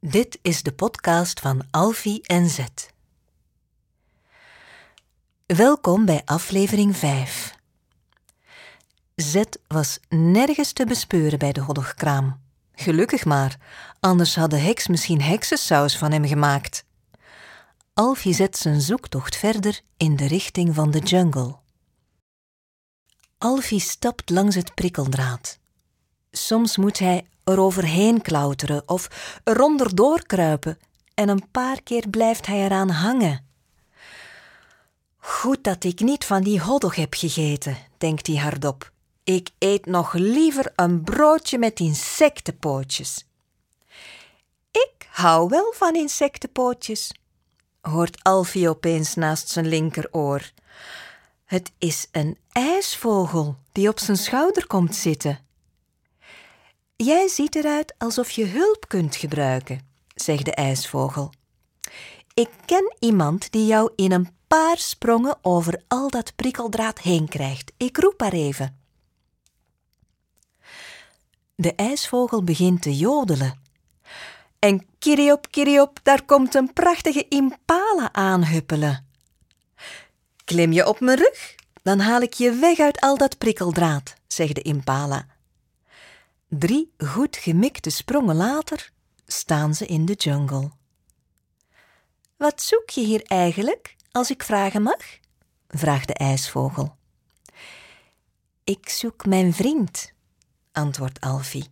Dit is de podcast van Alfie en Zet. Welkom bij aflevering 5. Zet was nergens te bespeuren bij de hoddigkraam. Gelukkig maar, anders had de heks misschien heksensaus van hem gemaakt. Alfie zet zijn zoektocht verder in de richting van de jungle. Alfie stapt langs het prikkeldraad. Soms moet hij eroverheen klauteren of eronder doorkruipen en een paar keer blijft hij eraan hangen. Goed dat ik niet van die hoddog heb gegeten, denkt hij hardop. Ik eet nog liever een broodje met insectenpootjes. Ik hou wel van insectenpootjes, hoort Alfie opeens naast zijn linkeroor. Het is een ijsvogel die op zijn schouder komt zitten. Jij ziet eruit alsof je hulp kunt gebruiken, zegt de ijsvogel. Ik ken iemand die jou in een paar sprongen over al dat prikkeldraad heen krijgt. Ik roep haar even. De ijsvogel begint te jodelen. En kiriop, kiriop, daar komt een prachtige impala aanhuppelen. Klim je op mijn rug, dan haal ik je weg uit al dat prikkeldraad, zegt de impala. Drie goed gemikte sprongen later staan ze in de jungle. Wat zoek je hier eigenlijk, als ik vragen mag? vraagt de ijsvogel. Ik zoek mijn vriend, antwoordt Alfie.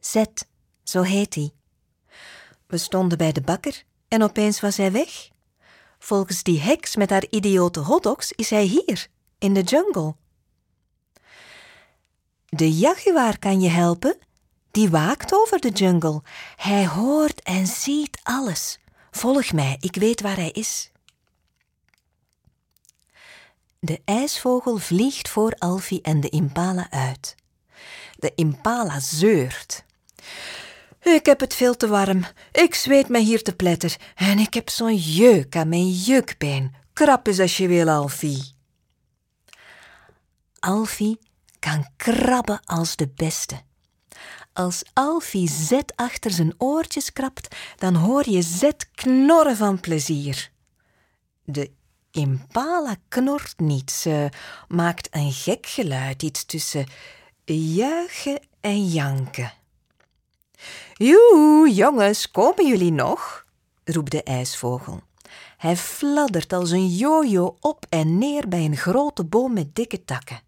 Zet, zo heet hij. We stonden bij de bakker en opeens was hij weg. Volgens die heks met haar idiote hotdogs is hij hier, in de jungle. De jaguar kan je helpen. Die waakt over de jungle. Hij hoort en ziet alles. Volg mij, ik weet waar hij is. De ijsvogel vliegt voor Alfie en de impala uit. De impala zeurt. Ik heb het veel te warm. Ik zweet me hier te pletter. En ik heb zo'n jeuk aan mijn jukbeen. Krap eens als je wil, Alfie. Alfie kan krabben als de beste. Als Alfie zet achter zijn oortjes krabt, dan hoor je zet knorren van plezier. De impala knort niet, ze maakt een gek geluid, iets tussen juichen en janken. Joe, jongens, komen jullie nog? roept de ijsvogel. Hij fladdert als een jojo op en neer bij een grote boom met dikke takken.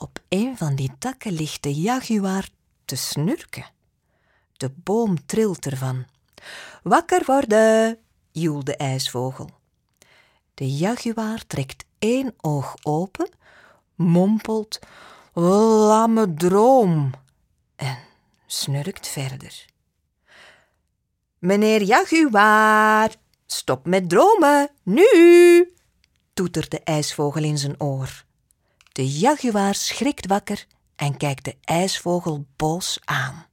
Op een van die takken ligt de jaguar te snurken. De boom trilt ervan. Wakker worden, joelt de ijsvogel. De jaguar trekt één oog open, mompelt lamme droom en snurkt verder. Meneer Jaguar, stop met dromen, nu! toetert de ijsvogel in zijn oor. De jaguar schrikt wakker en kijkt de ijsvogel boos aan.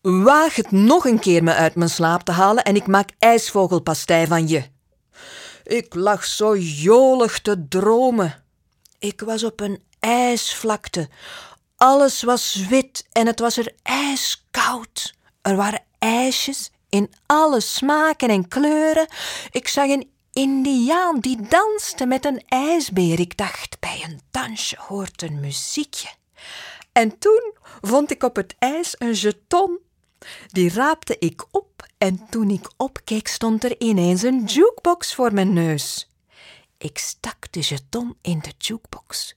Waag het nog een keer me uit mijn slaap te halen en ik maak ijsvogelpastei van je. Ik lag zo jolig te dromen. Ik was op een ijsvlakte. Alles was wit en het was er ijskoud. Er waren ijsjes in alle smaken en kleuren. Ik zag een indiaan die danste met een ijsbeer. Ik dacht, bij een dansje hoort een muziekje. En toen vond ik op het ijs een jeton. Die raapte ik op en toen ik opkeek stond er ineens een jukebox voor mijn neus. Ik stak de jeton in de jukebox.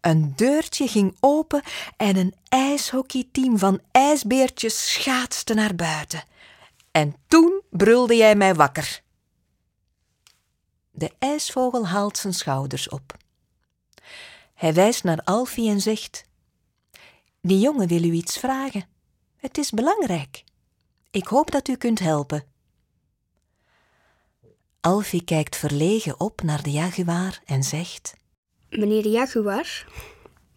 Een deurtje ging open en een ijshockeyteam van ijsbeertjes schaatste naar buiten. En toen brulde jij mij wakker. De ijsvogel haalt zijn schouders op. Hij wijst naar Alfie en zegt: Die jongen wil u iets vragen. Het is belangrijk. Ik hoop dat u kunt helpen. Alfie kijkt verlegen op naar de jaguar en zegt: Meneer de Jaguar,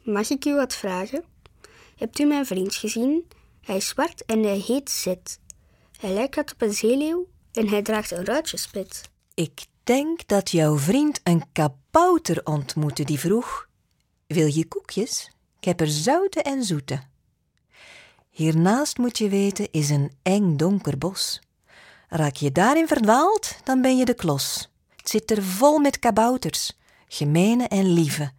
mag ik u wat vragen? Hebt u mijn vriend gezien? Hij is zwart en hij heet Zet. Hij lijkt wat op een zeeleeuw en hij draagt een ruitjespit. Ik denk dat jouw vriend een kabouter ontmoette die vroeg: Wil je koekjes? Ik heb er zoute en zoete. Hiernaast moet je weten is een eng donker bos. Raak je daarin verdwaald, dan ben je de klos. Het zit er vol met kabouters, gemene en lieve.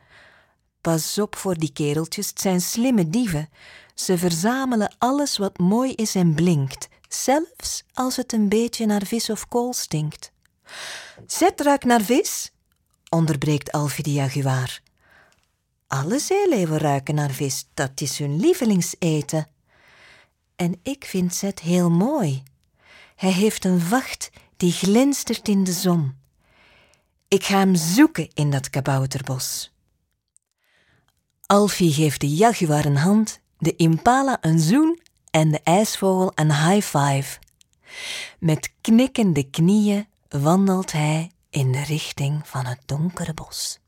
Pas op voor die kereltjes, het zijn slimme dieven. Ze verzamelen alles wat mooi is en blinkt, zelfs als het een beetje naar vis of kool stinkt. Zet ruik naar vis, onderbreekt Alfie de jaguar. Alle zeeleeuwen ruiken naar vis, dat is hun lievelingseten. En ik vind Zet heel mooi. Hij heeft een vacht die glinstert in de zon. Ik ga hem zoeken in dat kabouterbos. Alfie geeft de jaguar een hand, de impala een zoen en de ijsvogel een high five. Met knikkende knieën wandelt hij in de richting van het donkere bos.